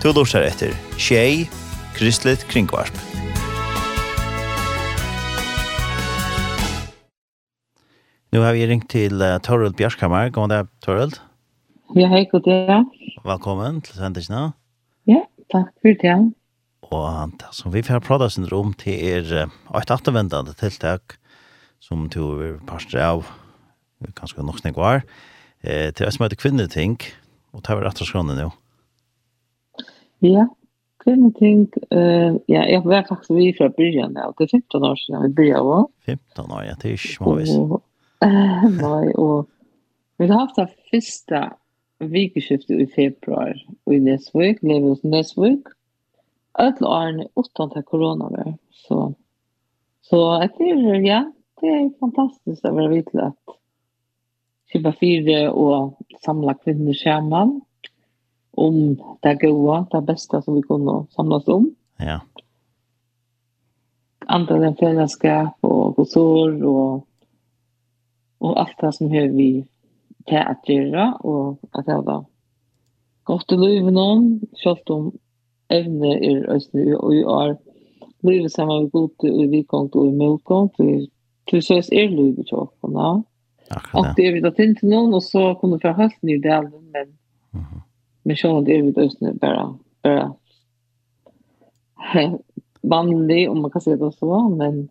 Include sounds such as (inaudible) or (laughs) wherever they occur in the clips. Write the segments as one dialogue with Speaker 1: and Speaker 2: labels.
Speaker 1: Du lortar etter Tjei, Kristelig Kringvarp. Nu har vi ringt til uh, Torald Bjørskammer. God dag, Torald.
Speaker 2: Ja, hei, god dag.
Speaker 1: Velkommen til sendingen.
Speaker 2: Ja, takk for det.
Speaker 1: Og det som vi får prate sin rom til er et attervendende tiltak som to er parster av ganske nok snakk var. Eh, til oss møte kvinneting, og tar vi rett og skrånne nå.
Speaker 2: Ja, kvinne ting, uh, ja, jeg var faktisk vi fra byrjan, ja, det er 15 år siden vi byrja var.
Speaker 1: 15 år, ja, det er ikke
Speaker 2: måvis. Nei, og vi har haft det første vikeskiftet i februar i Nesvik, lever hos Nesvik, alle årene utan til korona var, så, så etter, ja, det er fantastisk å være vidt at kjøpe fire og samla kvinner sammen, om det gode, det beste som vi kunne samles om.
Speaker 1: Ja.
Speaker 2: Andre den fellesskap og kultur og, og alt det som har vi til å gjøre og at det var godt i livet noen, selv om evne er østene og i år livet sammen med god och i vikångt och i motgångt och till så är livet tjockorna.
Speaker 1: Och det
Speaker 2: er vi då til noen, og så kunne vi få hösten i delen men Men så om det er vi østene bare, bare (laughs) vanlig, om man kan si det så, men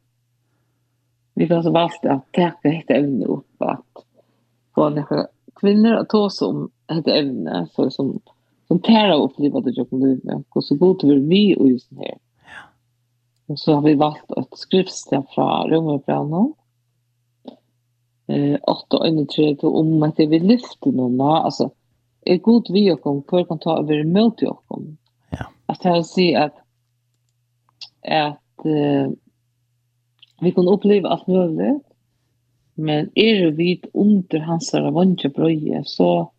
Speaker 2: vi har så valgt at teka hette evne opp, at få nekka kvinner at ta oss om hette evne, så som, som tæra opp livet til Jokon Livet, og så god til vi og just her. Og så har vi valgt et skriftsted fra Rømmerbrannen, eh, 8 og 31, om at vi lyfter noen, altså, er god vi og kom kvar kan ta över emot og kom.
Speaker 1: Ja.
Speaker 2: Att här si at at uh, vi kan oppleve alt mulig men er vi under hans vantje brøye så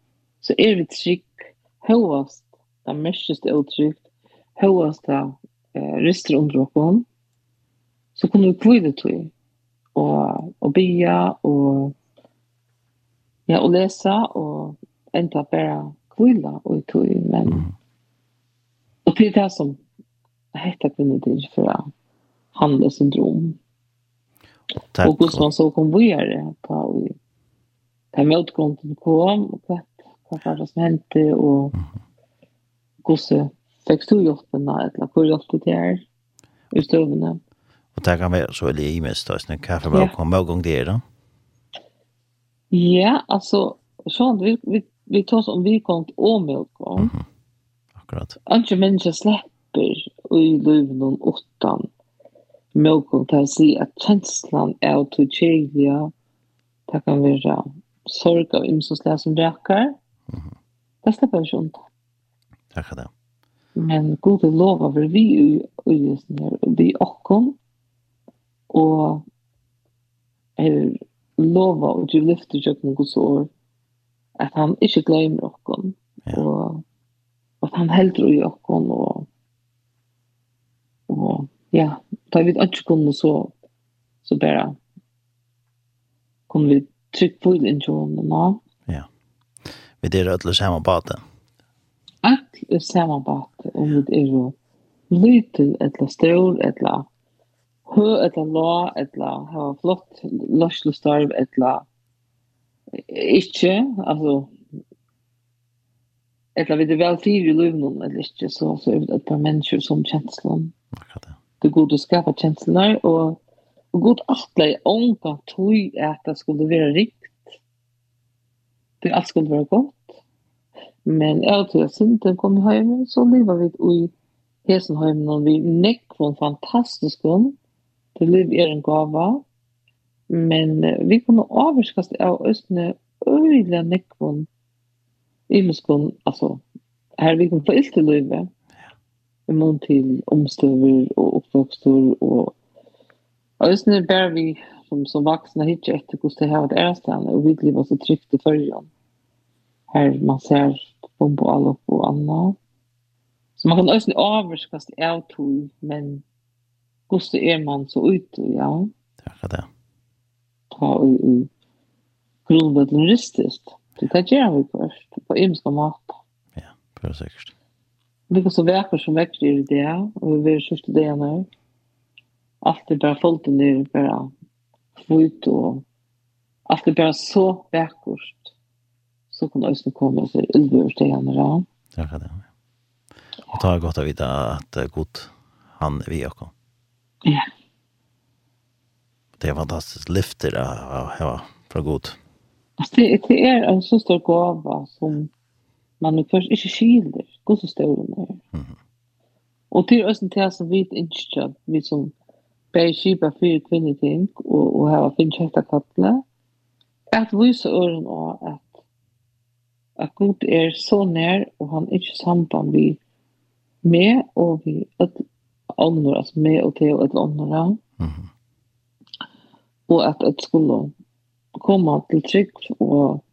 Speaker 2: så er vi trygg høyest det mest uttryckt høyest det eh, rister under oss så kunne vi kvide til og, og bya og ja og lese og enda bare kvila og tog men
Speaker 1: mm.
Speaker 2: och det är det som heter handle syndrom.
Speaker 1: Takk.
Speaker 2: og hvordan man så kom vi det på den motgrunden kom og hva vad var som hände og hvordan fikk du gjort den där eller hur gjort det där i stövna
Speaker 1: og det kan være så veldig i mest då sen kaffe med kom morgon det da?
Speaker 2: Ja, altså, sånn, vi vi vi tar om vi kom til å Mm
Speaker 1: -hmm. Akkurat.
Speaker 2: Andre mennesker slipper i i luven åttan mjölkon til å si at att er å att tjejliga det kan være sorg av imsosliga som räkar.
Speaker 1: Mm -hmm.
Speaker 2: Det släpper vi
Speaker 1: inte. Tack det.
Speaker 2: Men god är lov over vi är just nu, vi åkom och er lova og du lyfter jøkken Guds år at han ikke glemmer okkom,
Speaker 1: ja.
Speaker 2: og at han heldur i okkom, og, og ja, da vi ikke kunne så, så bare kunne vi trykke på inn til henne nå.
Speaker 1: Ja, vi er ødelig sammen på
Speaker 2: det. Ak er sammen på det, og vi er jo lytel, eller stør, eller hø, eller la, eller ha flott løslestarv, eller Ikke, altså, eller vi er vel fire i løvnen, eller ikke, så, så er det et par mennesker som kjenslen.
Speaker 1: Akkurat det.
Speaker 2: Det er god å skapa kjenslene, og, og god alt det er ånka tog at det skulle være rikt. Det alt skulle være godt. Men jeg tror jeg den kom hjem, så lever vi i Hesenheim, og vi nekker var fantastisk om. Det liv er en gava, Men uh, vi kunne avvarskast av Østene øyelig øyla i imenskun, altså, her vi kunne få ilt til løyve, i mån til omstøver og oppvokster og Østene bær vi som, som vaksne hitje etter hvordan det har vært ærestene, og vi blir så trygt i førjen Her man ser bombo allop og anna. Så man kan østene avvarskast av tog, men hvordan er man så ute, ja.
Speaker 1: Takk for det.
Speaker 2: Ja ta i, i grundbøtlen ristest. Det tar gjerne vi først, på imenska mat.
Speaker 1: Ja, det er sikkert.
Speaker 2: Vi kan så vekker som vekker i det, og vi vil sørste det igjen Alt er bare folk til nere, bare flyt og alt er bare så vekkert. Så kan det også komme seg ulver til igjen
Speaker 1: Ja, det er det. Og ta godt å vite at god han er vi også.
Speaker 2: Ja
Speaker 1: det er fantastisk lyfter å ha fra god.
Speaker 2: Alltså det, det er en så stor gåva som man først ikke skiler God så stor den er.
Speaker 1: Mm -hmm.
Speaker 2: Og til østen til som vi ikke vi som bare kjipa fire kvinner ting, og, og hava finn kjekta kattle, at vi så øren og at, at Gud er så nær, og han er ikke samband vi med, og vi, at ånder, altså med og til og et ånder,
Speaker 1: mm -hmm
Speaker 2: og at det skulle komme til trygg og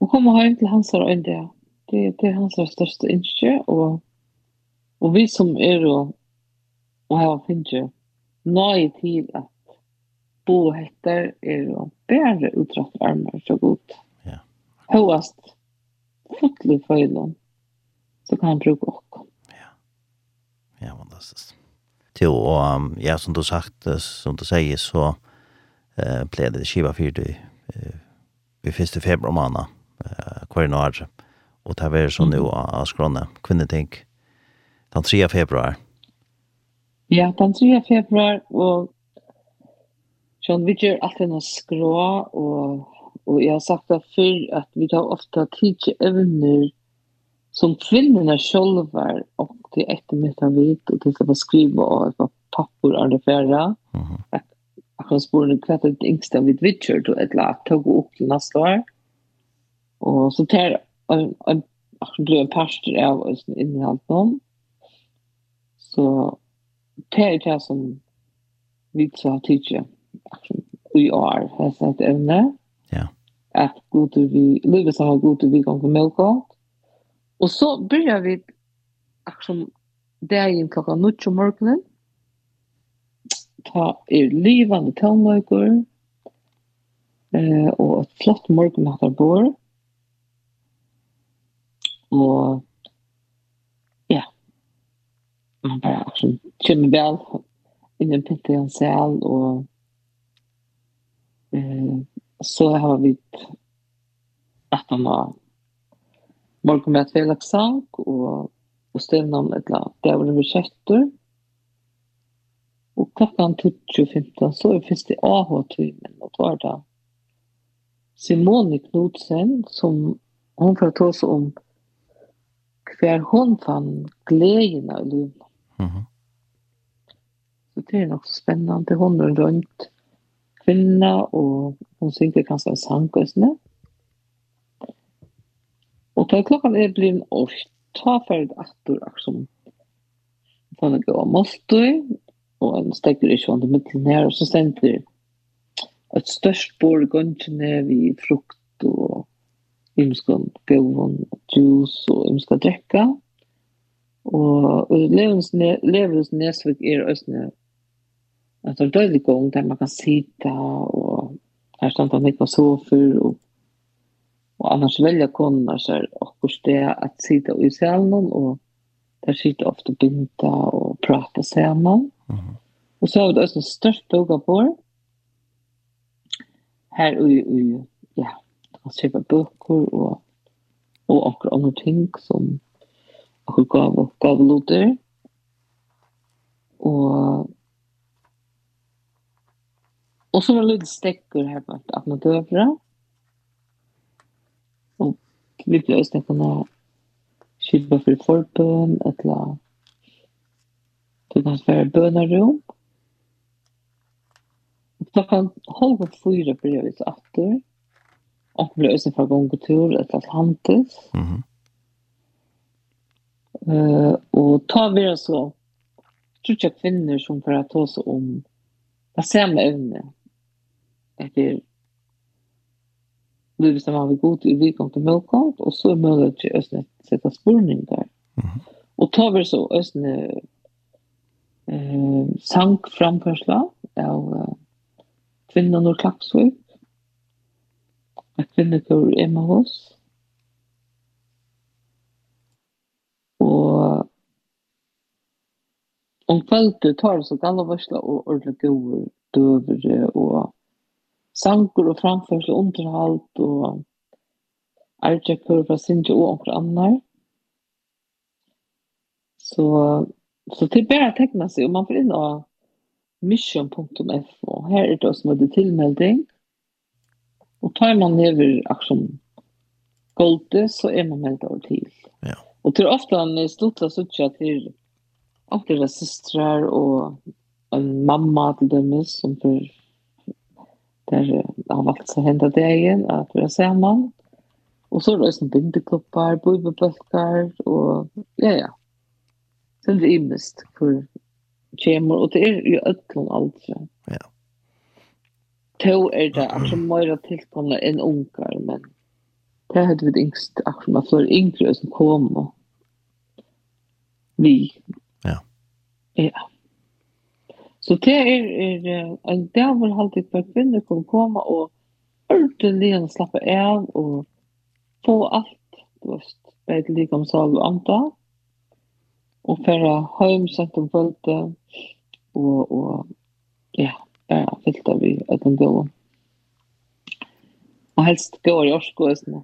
Speaker 2: og komme hjem til hans og øyne det, det det er hans største innskje og og vi som er og og har finnet nøye til at bo heter er og bedre utratt armer så godt
Speaker 1: ja.
Speaker 2: høyest fotlig føylen så kan han bruke åkken
Speaker 1: ja. Ja fantastisk till och ja som du sagt som du säger så eh ble det skiva fyrt i, vi i det februar måned, eh hver år, og det var sånn nu av skrona kvinneting, den 3 februar.
Speaker 2: Ja, den 3 februar, och sånn, vi gjør alltid noe skrå och och jag har sagt det før, att vi tar ofta til evner, som kvinnorna själva och det är ett med att veta och det ska skriva och ett papper av det färra.
Speaker 1: Att
Speaker 2: han spår en kvätt ett yngsta vid Richard och ett lat tog upp till nästa år. Och så tar en en en, en pastor av oss innehållt dem. Så tar jag det som vi sa tidigare. Vi är här så att ämne.
Speaker 1: Ja.
Speaker 2: Att god vi, livet som har god vi gång för melkott Og så börjar vi som dagen klokka 9 om morgenen. Ta er livande tålmøyker. Eh, og et flott morgenhatt av bor. Og ja, man bare akkurat kommer vel inn i en pintet i en sel, og eh, så har vi at man har morgon med et fellagssang, og, og stevne om et eller. Det var nummer 16. Og klokkan 20.15 så er fyrst i AH-timen, og det var da Simone Knudsen, som hon får ta oss om hver hon fann gleden av livet.
Speaker 1: Mm -hmm.
Speaker 2: Så det er nok så spennende. Hon er rundt kvinna, og hon synger kanskje av sangkøsene. Mm Og da klokkan er blivin års, ta ferdig attur aksom. Fann jeg av Mostøy, og en stekker ikke vann midten her, og så stender et størst bord gøntjene vi frukt og ymskan gøvun, juice og ymska drekka. Og levens nesvik er østene at det er døylig gong der man kan sita og her stand han ikke var sofer og Og annars velja konerna så här och det att sitta i salen og der sitter ofta binta og prata saman.
Speaker 1: Mm.
Speaker 2: Og så har vi också størst doga på her i, i ja, att skriva böcker og og okkur andre ting som okkur gav gav loter. Og og så var det litt stekker her på at man dövra. Mm vi blir også kunne skilja for forbøn, eller det kan være bønerom. Klockan halv och fyra blir vi så efter. Och blir också för gång och tur ett Atlantis.
Speaker 1: Mm.
Speaker 2: Eh Og ta vi det så tror jag kvinner som får ta oss om vad säger man ämne. Det är blir det som har vi god i vikon til mølkant, og så er mulig til Østene sette spurninger.
Speaker 1: Mm.
Speaker 2: Og tar vi så Østene eh, sank framførsla av eh, kvinnan og klappsvøk, av kvinnekår Emma Hås, og om kveldet tar vi så galla varsla og ordentlig gode døvere og sanker og framførsel og underhalt og artjekur fra Sindje og omkring annar. Så, så det er bare å tekne seg, og man får inn av mission.fo. Her er det som med det tilmelding. Og tar man never aksjon golde, så er man meldt over til.
Speaker 1: Ja.
Speaker 2: Og til ofte han er stort av suttja til andre systrar og en mamma til dømes som for där har varit så hända det igen att vi ser man och så rösten bindeklubbar, bubbelbulkar och ja ja. Sen det är mest för kemor och det är ju öllum alltså.
Speaker 1: Ja.
Speaker 2: Tå är det alltså mer tillkomna än ungar men det hade vi yngst akkurat med flera yngre som kom och vi.
Speaker 1: Ja.
Speaker 2: Ja. Så det er, er en dag hvor alltid for kvinner kan komme og ordentlig og slappe av og få alt, du vet, bare like om sal og anta. Og føre hjem sent om følte og, og ja, bare fyllt av i en dævel. Og helst går i årsko og sånn.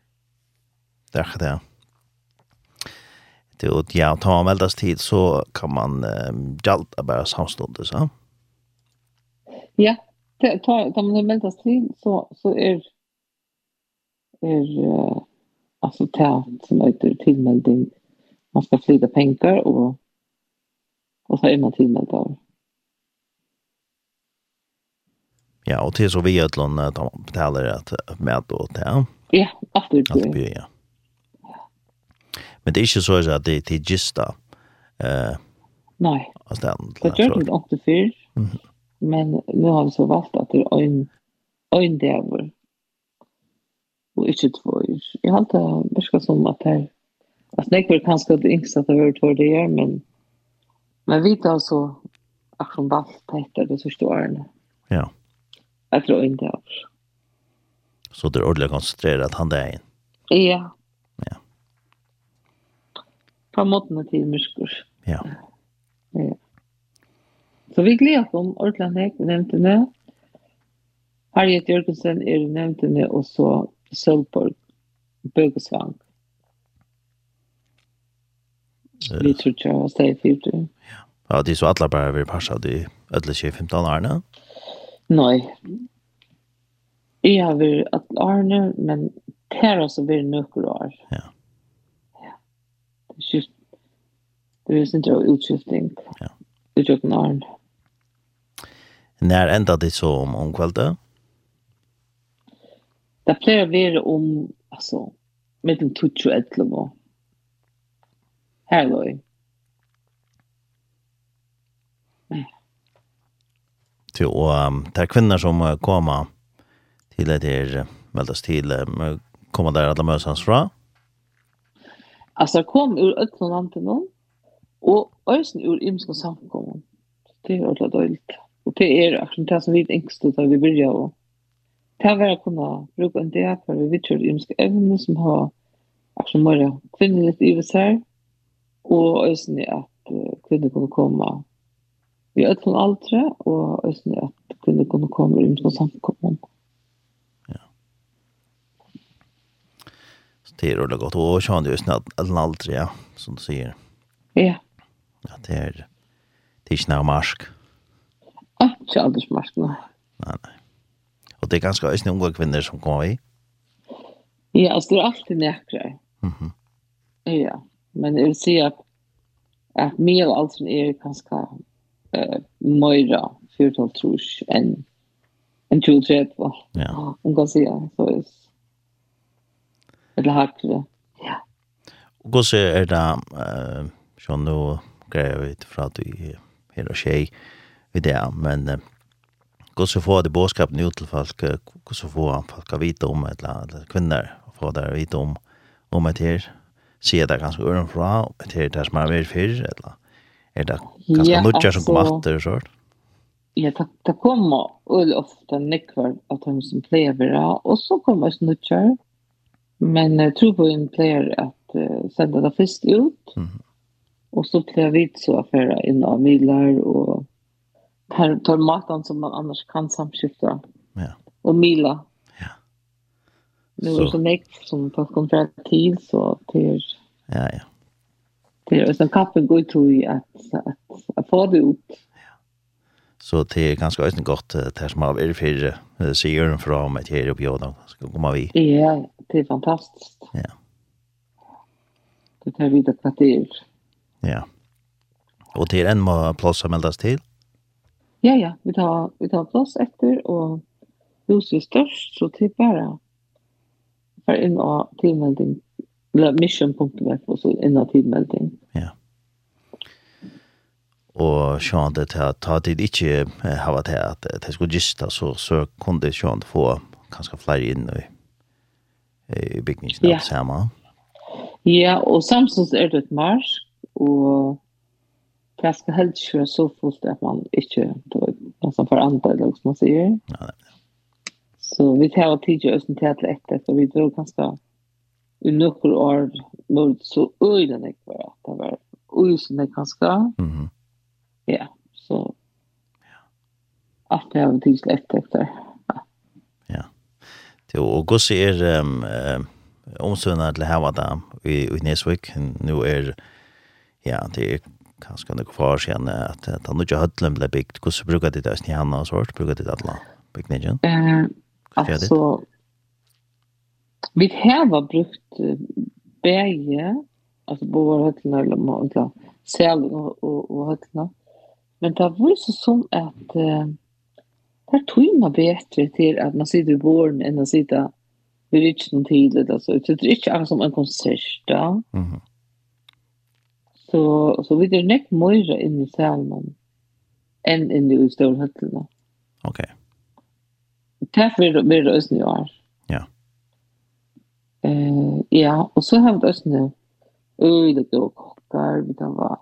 Speaker 1: Det er det, ja det och ja, tar man väldigt tid så kan man um, jalta bara samstundes, så.
Speaker 2: Ja, ta ta man meldas till så så är är alltså ta som heter tillmelding. Man ska flyga pengar och och så är man tillmeld där.
Speaker 1: Ja, och till så vi ett land att de betalar att med då ja.
Speaker 2: Ja, absolut.
Speaker 1: Att det ja. Men det är inte så att det är till gista. Eh.
Speaker 2: Nej.
Speaker 1: Alltså det är inte.
Speaker 2: Det gör det inte för.
Speaker 1: Mhm.
Speaker 2: Men nu har vi så valt att det är en, en däver. Och inte två år. Jag har inte värskat som att det här. Alltså det är kanske det yngsta att det har två det är, men men vi tar så aktion valt heter det första åren.
Speaker 1: Ja.
Speaker 2: Jag tror inte det.
Speaker 1: Så det er ordentlig konsentreret han där in.
Speaker 2: Ja.
Speaker 1: Ja.
Speaker 2: På måten till myskor.
Speaker 1: Ja. Ja.
Speaker 2: Så vi gleder om Orkland Hek det. Harriet Jørgensen er nevntene, og så Sølborg Bøgesvang. Vi tror ikke jeg var steg i
Speaker 1: Ja. Ja, de så alle bare vil passe av de ødele 15 årene?
Speaker 2: Nei. Jeg har vært at årene, men her også blir det noen år.
Speaker 1: Ja.
Speaker 2: Ja. Det er skift. Det er sin utskifting.
Speaker 1: Ja.
Speaker 2: Det er
Speaker 1: jo ikke årene. När ända det så om, om kvällte?
Speaker 2: Det pleier å være om, altså, mellom 20 og 11 år. Her var jeg.
Speaker 1: Til, og um, det er kvinner som kommer til det her, meldes til, kommer der alle møsene fra?
Speaker 2: Altså, kom ur øtlen og landet nå, og øyne ur imske samkommet. Det er jo dåligt. Og det er akkurat det som vi ängst då vi börjar å det här var å kunne bruke en del for vi vet ju att ymska ämnen som har akkurat många kvinnligt i oss här och ösning att kvinner kunne komme i øtlen aldre och ösning att kvinnor kommer komma i ymska
Speaker 1: Så det er är godt. Og så har det just att en aldrig ja som du sier.
Speaker 2: Ja.
Speaker 1: Ja, det er, det er ikke är snarmarsk.
Speaker 2: Ikke aldersmark,
Speaker 1: nei. Nei. Og det er ganske øyne unge kvinner som kommer i?
Speaker 2: Ja, altså det er alltid nekre.
Speaker 1: Mm -hmm.
Speaker 2: Ja, men jeg vil si at at mye av alt som er ganske uh, møyre, 4-12 trus, enn en 20-30.
Speaker 1: Ja.
Speaker 2: Man kan si det, så er det hardt det. Ja.
Speaker 1: Og hvordan er det, uh, sånn nå greier vi ut fra at du er her og tjej, i det, men eh, hur så får det bådskapen ut til folk, hur så får folk å vite om ett eller kvinner, får det å vite om, om ett här, se det ganske øren fra, et her det som er varit förr, eller er det ganske
Speaker 2: ja,
Speaker 1: nudgar som kommer efter och sånt?
Speaker 2: Ja, det, det kommer väldigt ofte nekvar av dem som pleier plever, og så kommer det nudgar, men jeg tror på en pleier at uh, sende det først ut,
Speaker 1: mm.
Speaker 2: och så plever vi så att föra in av milar och här tar maten som man annars kan samskifta.
Speaker 1: Ja.
Speaker 2: Och mila.
Speaker 1: Ja.
Speaker 2: Nu är så mycket som på kontrativ så till
Speaker 1: Ja, ja.
Speaker 2: Det är en kaffe går tror jag att att, att få det ut. Ja.
Speaker 1: Så det är ganska ösn gott det som av erfir säger den fram att här uppe jag ska komma vi.
Speaker 2: Ja, det är fantastiskt.
Speaker 1: Ja.
Speaker 2: Det tar vi det kvarter.
Speaker 1: Ja. Och det är en plats som meldas till.
Speaker 2: Ja, ja, vi tar, vi tar plass etter, og huset er størst, så det er bare for inn av tilmelding, eller mission.f, og så inn av tilmelding. Ja.
Speaker 1: Og sjån det til at ta tid ikke hava til at det skulle gista, så, så kunne det sjån få kanskje flere inn i, i bygningen
Speaker 2: ja.
Speaker 1: sammen.
Speaker 2: Ja, og samtidig er det et marsk, og Jag ska helst köra så fullt att man inte nästan får andra eller som man säger.
Speaker 1: Ja, det är
Speaker 2: Så vi tar tidigare oss till att lätta så vi drog ganska i några år mot så öjden jag var att det var öjden jag ganska.
Speaker 1: Mm.
Speaker 2: Ja, så allt det har vi tidigare lätta efter. Ja.
Speaker 1: Det och gå se är ehm omsönar till här vad där i i Nesvik nu är ja, det är kanskje noe for siden at da nå ikke høtlen ble bygd, hvordan bruker de det i Snihana og sånt? Bruker de det alle bygningen?
Speaker 2: Eh, altså, vi har brukt begge, altså på våre høttelen eller måte, selen og, og, og høttelen. Men det var så som at uh, det er tog man bedre til at man sitter i våren enn å sitte ved riksen tidlig. Altså. Det er ikke akkurat som en konsert da.
Speaker 1: Mm -hmm
Speaker 2: Så, så vi er nekk møyre in i Salman än in i Storhøttene.
Speaker 1: Ok.
Speaker 2: Det er mer østen i år.
Speaker 1: Ja.
Speaker 2: Eh, ja, och så har vi østen i øyne og kokker, vi kan vara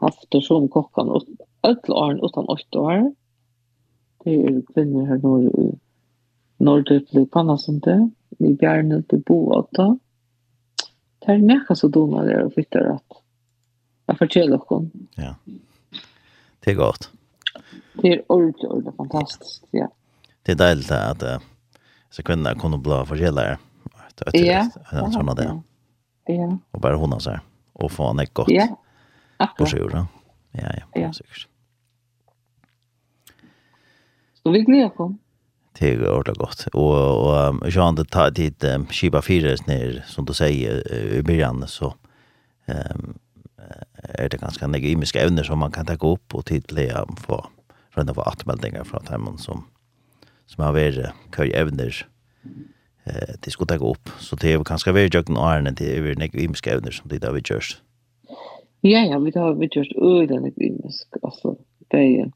Speaker 2: haft og som kockan och öll åren utan åtte år. Det är kvinnor här nord i Nordøyple i Panasunde, i Bjarne til Boata. Det är näka så dumme der og flytter at fortell okkom. Ja.
Speaker 1: Det er godt.
Speaker 2: Det er ordentlig, ordentlig fantastisk, ja.
Speaker 1: Det er deilig at uh, så kvinner kunne bli forskjellere.
Speaker 2: Ja.
Speaker 1: Sånn det.
Speaker 2: Ja.
Speaker 1: Og bare hun av seg. Og få han ikke godt.
Speaker 2: Ja. Akkurat.
Speaker 1: Ja, ja, ja,
Speaker 2: ja.
Speaker 1: sikkert.
Speaker 2: Så vi gleder oss.
Speaker 1: Det er ordentlig godt. Og, og ikke han det tar tid um, skipa fire ned, som du sier, i begynnelsen, så um, er det ganske mange imiske evner som man kan ta upp och um, få rundt av attmeldingar från dem som som har varit køy evner eh det skulle ta upp så det är ganska väl jøkken och Arne det är väl några evner som det där vi görs.
Speaker 2: Ja ja, vi har vi görs öden det imisk alltså det är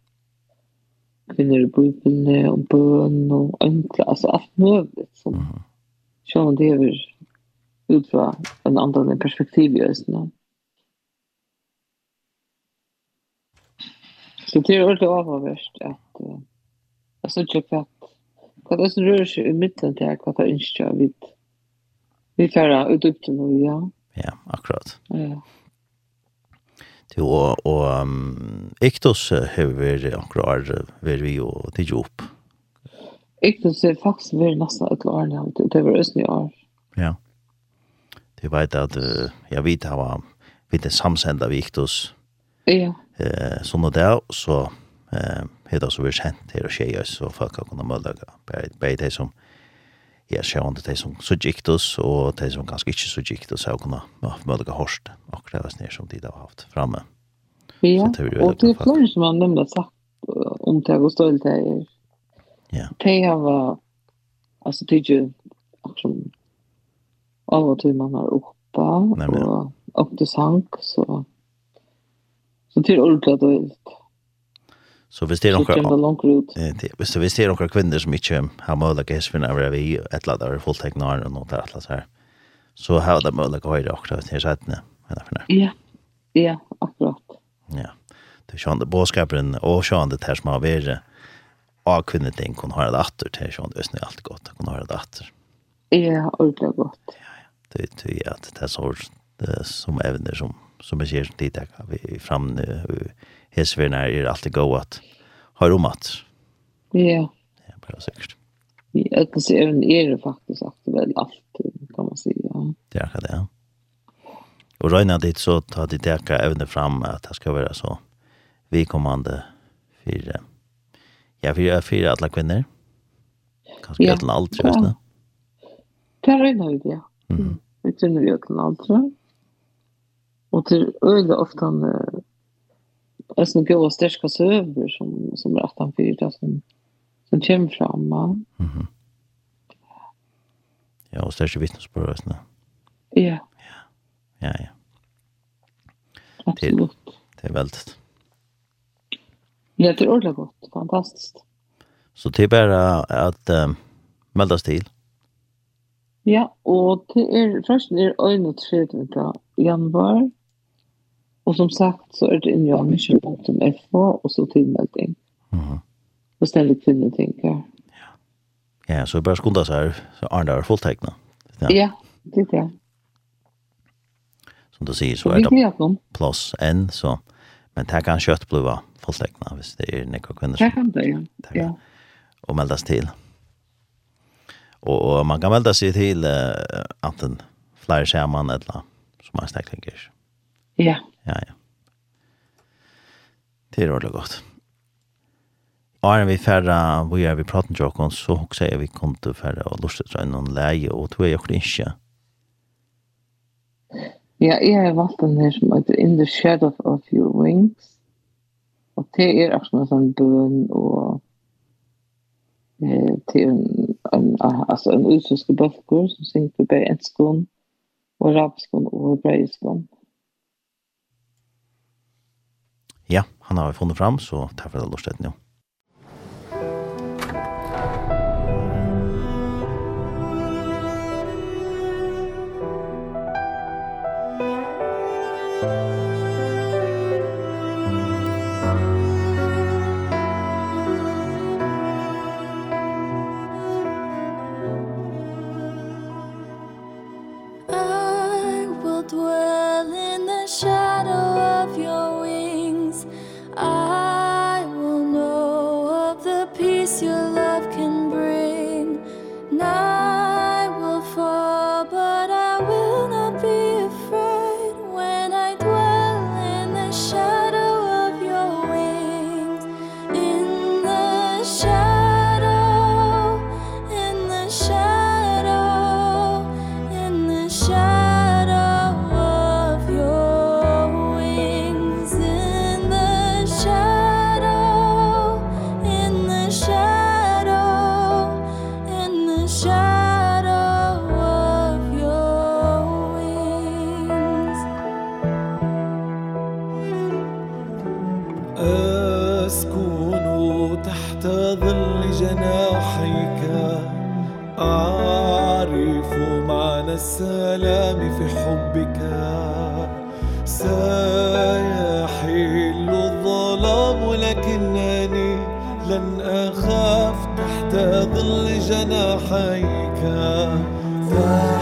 Speaker 2: kvinnor i Bibeln och bön och enkla, alltså allt möjligt som mm. det är utifrån en annan perspektiv i nu. Mm. Så det är ordentligt avhållvärst att uh, jag såg inte att vad det som rör sig i mitten till vad det önskar jag vi vi färra ut upp till nu, ja.
Speaker 1: Ja, akkurat.
Speaker 2: Ja.
Speaker 1: Jo, og, og um, Iktos vært akkurat vært vi och till
Speaker 2: jobb. Iktos är faktisk väldigt nesten et år nå, det var i år.
Speaker 1: Ja. Du vet at uh, jeg vet at att vi inte samsända Viktos
Speaker 2: Ja.
Speaker 1: Eh, sånn og det, så eh, heter det så vi kjent her og skjer, så folk har kunnet møte det. Bare de som, ja, sjøvende, de som så gikk oss, og de som kanskje ikke så gikk oss, har kunnet møte det hårst, akkurat det snitt som de da har haft framme.
Speaker 2: Ja,
Speaker 1: Så det
Speaker 2: og det er flere som har nemlig sagt om det og stål det er.
Speaker 1: Ja.
Speaker 2: De har, altså, det er jo, akkurat, av og til man har oppa, og opp til sang, så Så det är ordentligt och
Speaker 1: Så hvis det er noen så hvis det er noen kvinner som ikke har mulighet til å finne av vi et eller annet fulltekne og noe der til atlas her, så har det mulighet til å høre akkurat til sættene.
Speaker 2: Ja, ja, akkurat.
Speaker 1: Ja, det er sånn det båskaperen og sånn det her som har vært av kvinner ting kunne høre det atter til sånn det er alt godt, kunne høre det atter.
Speaker 2: Ja, ordentlig godt.
Speaker 1: Ja, ja, det er at det er så som evner som som jeg sier som jeg vi fram nu er er alltid gå at ha rom at
Speaker 2: ja.
Speaker 1: Ja bara säkert
Speaker 2: i ett så även är det faktiskt att väl allt kan man säga
Speaker 1: det är det. Ja og röna dit så tar det täcka evne fram at det skal være så vi kommande för ja för för alle kvinner. Kanskje
Speaker 2: ja.
Speaker 1: utan allt vet du.
Speaker 2: Det är nog
Speaker 1: det
Speaker 2: ja. Mm. utan utan allt Och till öga ofta en är sån goda stärska söver som, som är att han fyra som, som kommer fram. Mm
Speaker 1: -hmm. Ja, och stärska vittnesbörd. Ja.
Speaker 2: Ja.
Speaker 1: Ja, ja.
Speaker 2: Absolut.
Speaker 1: Det, det är väldigt.
Speaker 2: Ja, det är ordentligt gott. Fantastiskt.
Speaker 1: Så det är bara att um, meldas till.
Speaker 2: Ja, og det er, først er 31. januar, Och som sagt så är det injamission.fo och så tillmelding.
Speaker 1: Mm.
Speaker 2: Och ständigt kvinnor tänker.
Speaker 1: Ja. ja, så jag börjar skunda så här. Så är det fullteckna. Ja.
Speaker 2: ja, det är det.
Speaker 1: Som du säger så
Speaker 2: är
Speaker 1: det plus en så. Men det kan kött bliva fullteckna hvis det är nekva kvinnor.
Speaker 2: Det kan det, ja. ja.
Speaker 1: Och meldas till. Och, och man kan melda sig till uh, antingen flera samman eller som man stäcklingar.
Speaker 2: Ja.
Speaker 1: Ja ja, ja. Det er ordentlig godt. Og er vi færre, hvor er vi praten til oss, så også er vi kom til færre og lustet til noen leie, og tog jeg ikke ikke.
Speaker 2: Ja, jeg har valgt den her som heter In the Shadow of Your Wings. Og det er også noe sånn bøn og eh, til en, en, altså en utsuske bøkker som synger på bare enskån og rabskån og hebreiskån.
Speaker 1: Mm han har vi funnet fram, så tar vi det
Speaker 3: lort etter
Speaker 1: nå. Maker,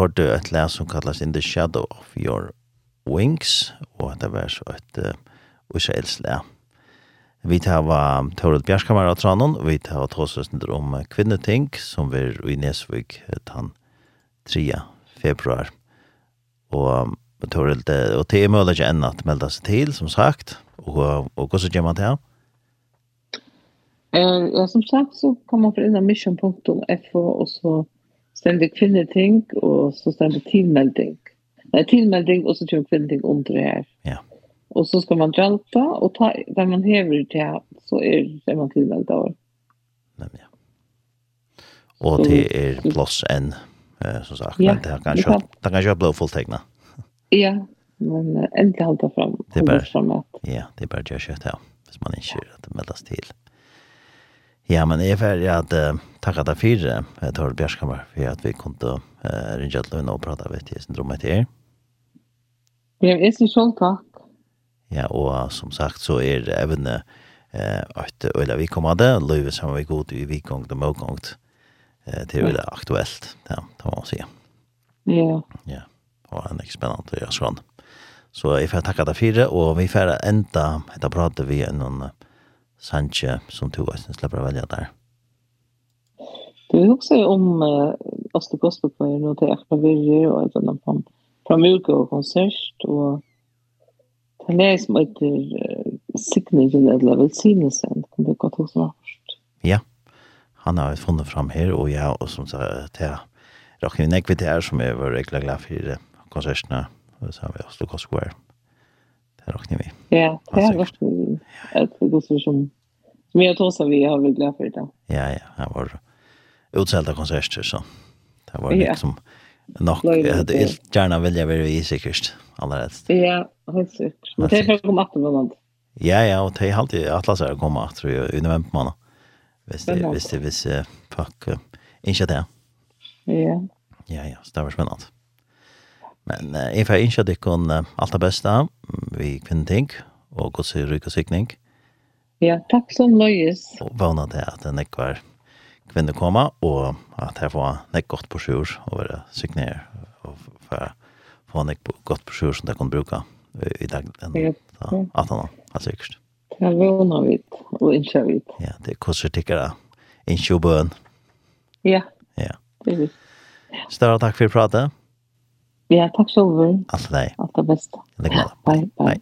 Speaker 1: har du et læs som kallas In the Shadow of Your Wings, og det var så et uh, israels. Vi tar var Torud Bjärskammer av Tranon, og vi tar tåsøsner om kvinneting, som vi i Nesvig den 3. februar. Og Torud, og det er mulig ikke enn at melde seg til, som sagt, og, og hvordan gjør man til? her?
Speaker 2: Eh, ja, som sagt så kan man förändra mission.fo och så stender kvinneting, og så ständer tilmelding. Nei, tilmelding, og så kommer kvinneting under det her.
Speaker 1: Ja.
Speaker 2: Og så skal man djelta, og ta, der man hever til, så er, det man tilmeldt av.
Speaker 1: Nei, ja.
Speaker 2: Og
Speaker 1: det er plass enn, eh, som sagt,
Speaker 2: ja,
Speaker 1: det kan
Speaker 2: kjøpe,
Speaker 1: det kan kjøpe blå fulltegna.
Speaker 2: Ja, men endelig halda fram.
Speaker 1: Det
Speaker 2: er bare,
Speaker 1: ja, det er bare kjøtt, ja, hvis man ikke meldes til. Ja, men jeg er ferdig at uh, takk at jeg fire, jeg tar Bjørskammer, for at vi kom til uh, ringe til og prate med til syndromet til er.
Speaker 2: Ja, jeg synes selv takk.
Speaker 1: Ja, og uh, som sagt så er evne uh, at øyla vi kommer det, løyve som vi god i vikongt og mågongt, eh, til øyla aktuelt, ja, det må man si.
Speaker 2: Ja.
Speaker 1: Ja, og det er ikke spennende å gjøre sånn. Så jeg får takke deg fire, og vi får enda, etter pratet vi noen Sanche som tog oss, slipper å velge der.
Speaker 2: Du vill också om uh, Oster Gospelpojen och till Akra Virger och ett annat från, från Mjölke och konsert och det är som heter uh, Signingen eller Välsignelsen, kan det gå till som först.
Speaker 1: Ja, han har funnet fram her og jag og som sagt, det är Rakhine Nekvit här som er vår regla glad konsertene og så har vi Oster Gospelpojen. Det räknar vi.
Speaker 2: Ja, det har varit ett gosser som som jag tror så vi har väl glad för det.
Speaker 1: Ja, ja, det var utställda konserter så. Det var liksom nok jeg hadde ilt gjerne vilja være i sikkert allerede.
Speaker 2: Ja, helt sikkert. Men det er for å komme atter med.
Speaker 1: Ja, ja, og det er alltid atlas er å komme atter i november måned. Hvis det, hvis det, hvis folk ikke det.
Speaker 2: Ja.
Speaker 1: Ja, ja, så det var spennende. Men uh, jeg får ikke at jeg uh, alt det beste vi kvinner ting, og god til ryk og sikning.
Speaker 2: Ja, takk som løyes.
Speaker 1: Og vana det at det nekvar kvinner kommer, og at jeg får nek godt på sjur og være sikninger og for få nek godt på sjur som jeg kan bruke i dag den
Speaker 2: ja. da,
Speaker 1: at han har sikkert.
Speaker 2: Ja, vana vidt og innskja vidt.
Speaker 1: Ja, det er kurser tikkere innskjobøen.
Speaker 2: Ja.
Speaker 1: Ja.
Speaker 2: Det er det.
Speaker 1: Større takk for pratet.
Speaker 2: Ja, takk
Speaker 1: sjálfur. Allt det.
Speaker 2: Allt det bästa. Bye, bye.
Speaker 1: bye.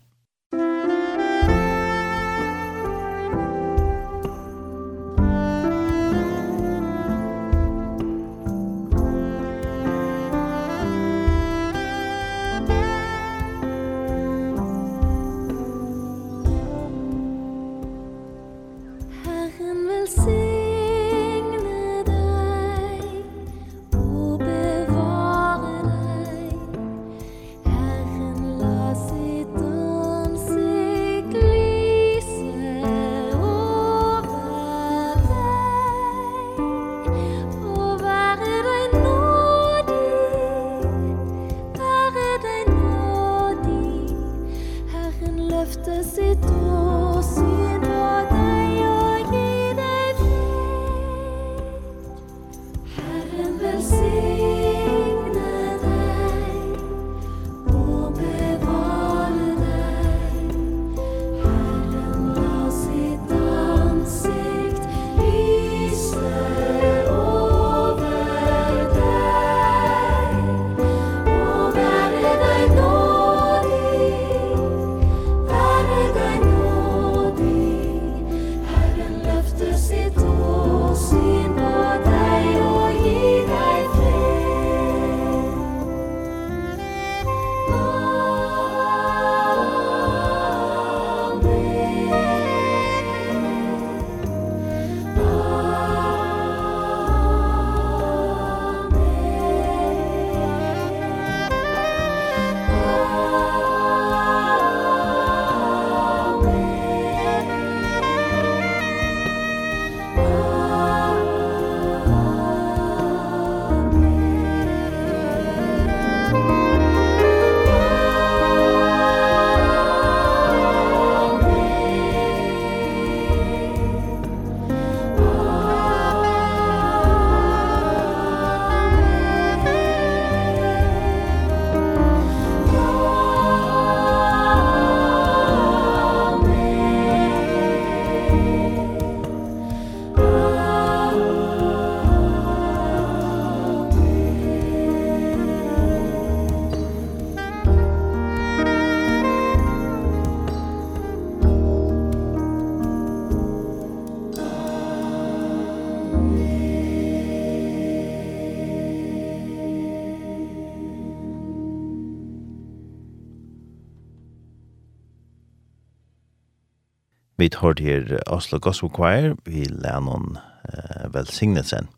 Speaker 1: hørte her Oslo Gospel Choir vi Lennon eh, Velsignelsen.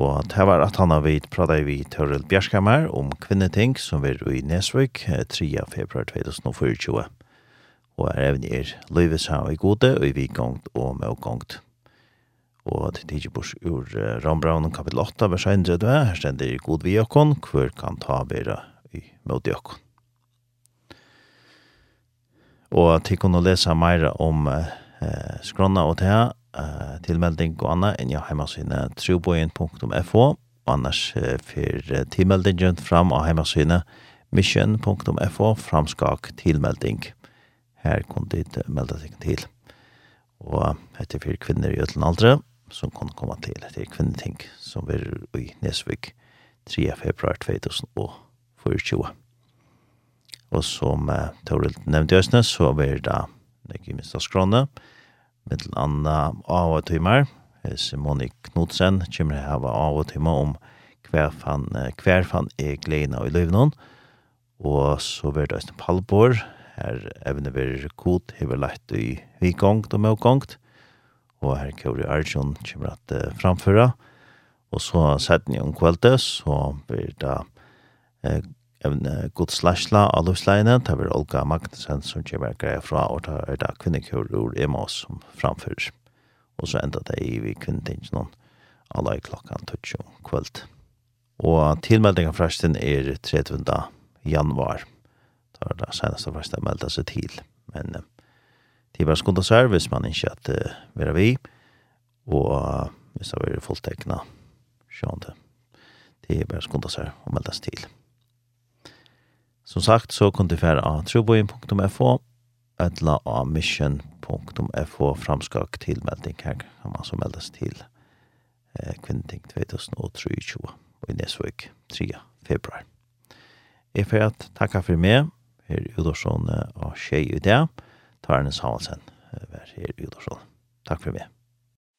Speaker 1: Og det var at han har vidt pratet vi Tørrel Bjerskammer om kvinneting som er i Nesvøk 3. februar 2024. Og er evne er Løyves her i gode og i vidgångt og medgångt. Og til tidlig bors ur Rambraun kapitel 8 vers 1 her stender god vi okkon, hver kan ta vera i møte okkon og til kunne lese mer om eh, skrona og det her, eh, tilmelding og annet, enn jeg hjemmesynne trobojen.fo, og annars eh, for tilmeldingen fram av hjemmesynne mission.fo, framskak tilmelding. Her kunne dit melde seg til. Og etter for kvinner i øtlen aldre, som kunne komme til etter kvinneting, som er i Nesvik 3. februar 2024. Og som uh, Toril nevnte i Østene, så var det da, ikke minst av skrånene, med en annen av og timer. Simone Knudsen kommer jeg av av og timer om hver fan, hver fan er gledene i løvene. Og så var det Østene Palborg, her evne vi kod, hever lagt i vikongt og medgongt, Og her Kauri Arjun kommer at uh, framføre. Og så setter ni om kveldet, så blir det uh, en god slasla av løsleine, det er Olga Magnussen som kommer greia fra, og det er da kvinnekjør ur Emos som framfører. Og så enda det i vi kvinnetingen noen alle i klokkan 12 kvöld. Og tilmeldingen forresten er 30. januar. Det er det seneste forresten melda seg til. Men det er bare skunda seg hvis man ikke at uh, vi vi, og hvis det er fulltekna, sånn Det er bare skunda seg og melda seg til. Som sagt så kunne du fære av trobojen.fo eller av mission.fo framskak tilmelding her kan man så meldes til eh, kvinneting 2023 og i Nesvøk 3. februar. Jeg får at takka for meg her i Udorsson og tjej i det. Tarnes Hansen var her i Udorsson. Takk for meg.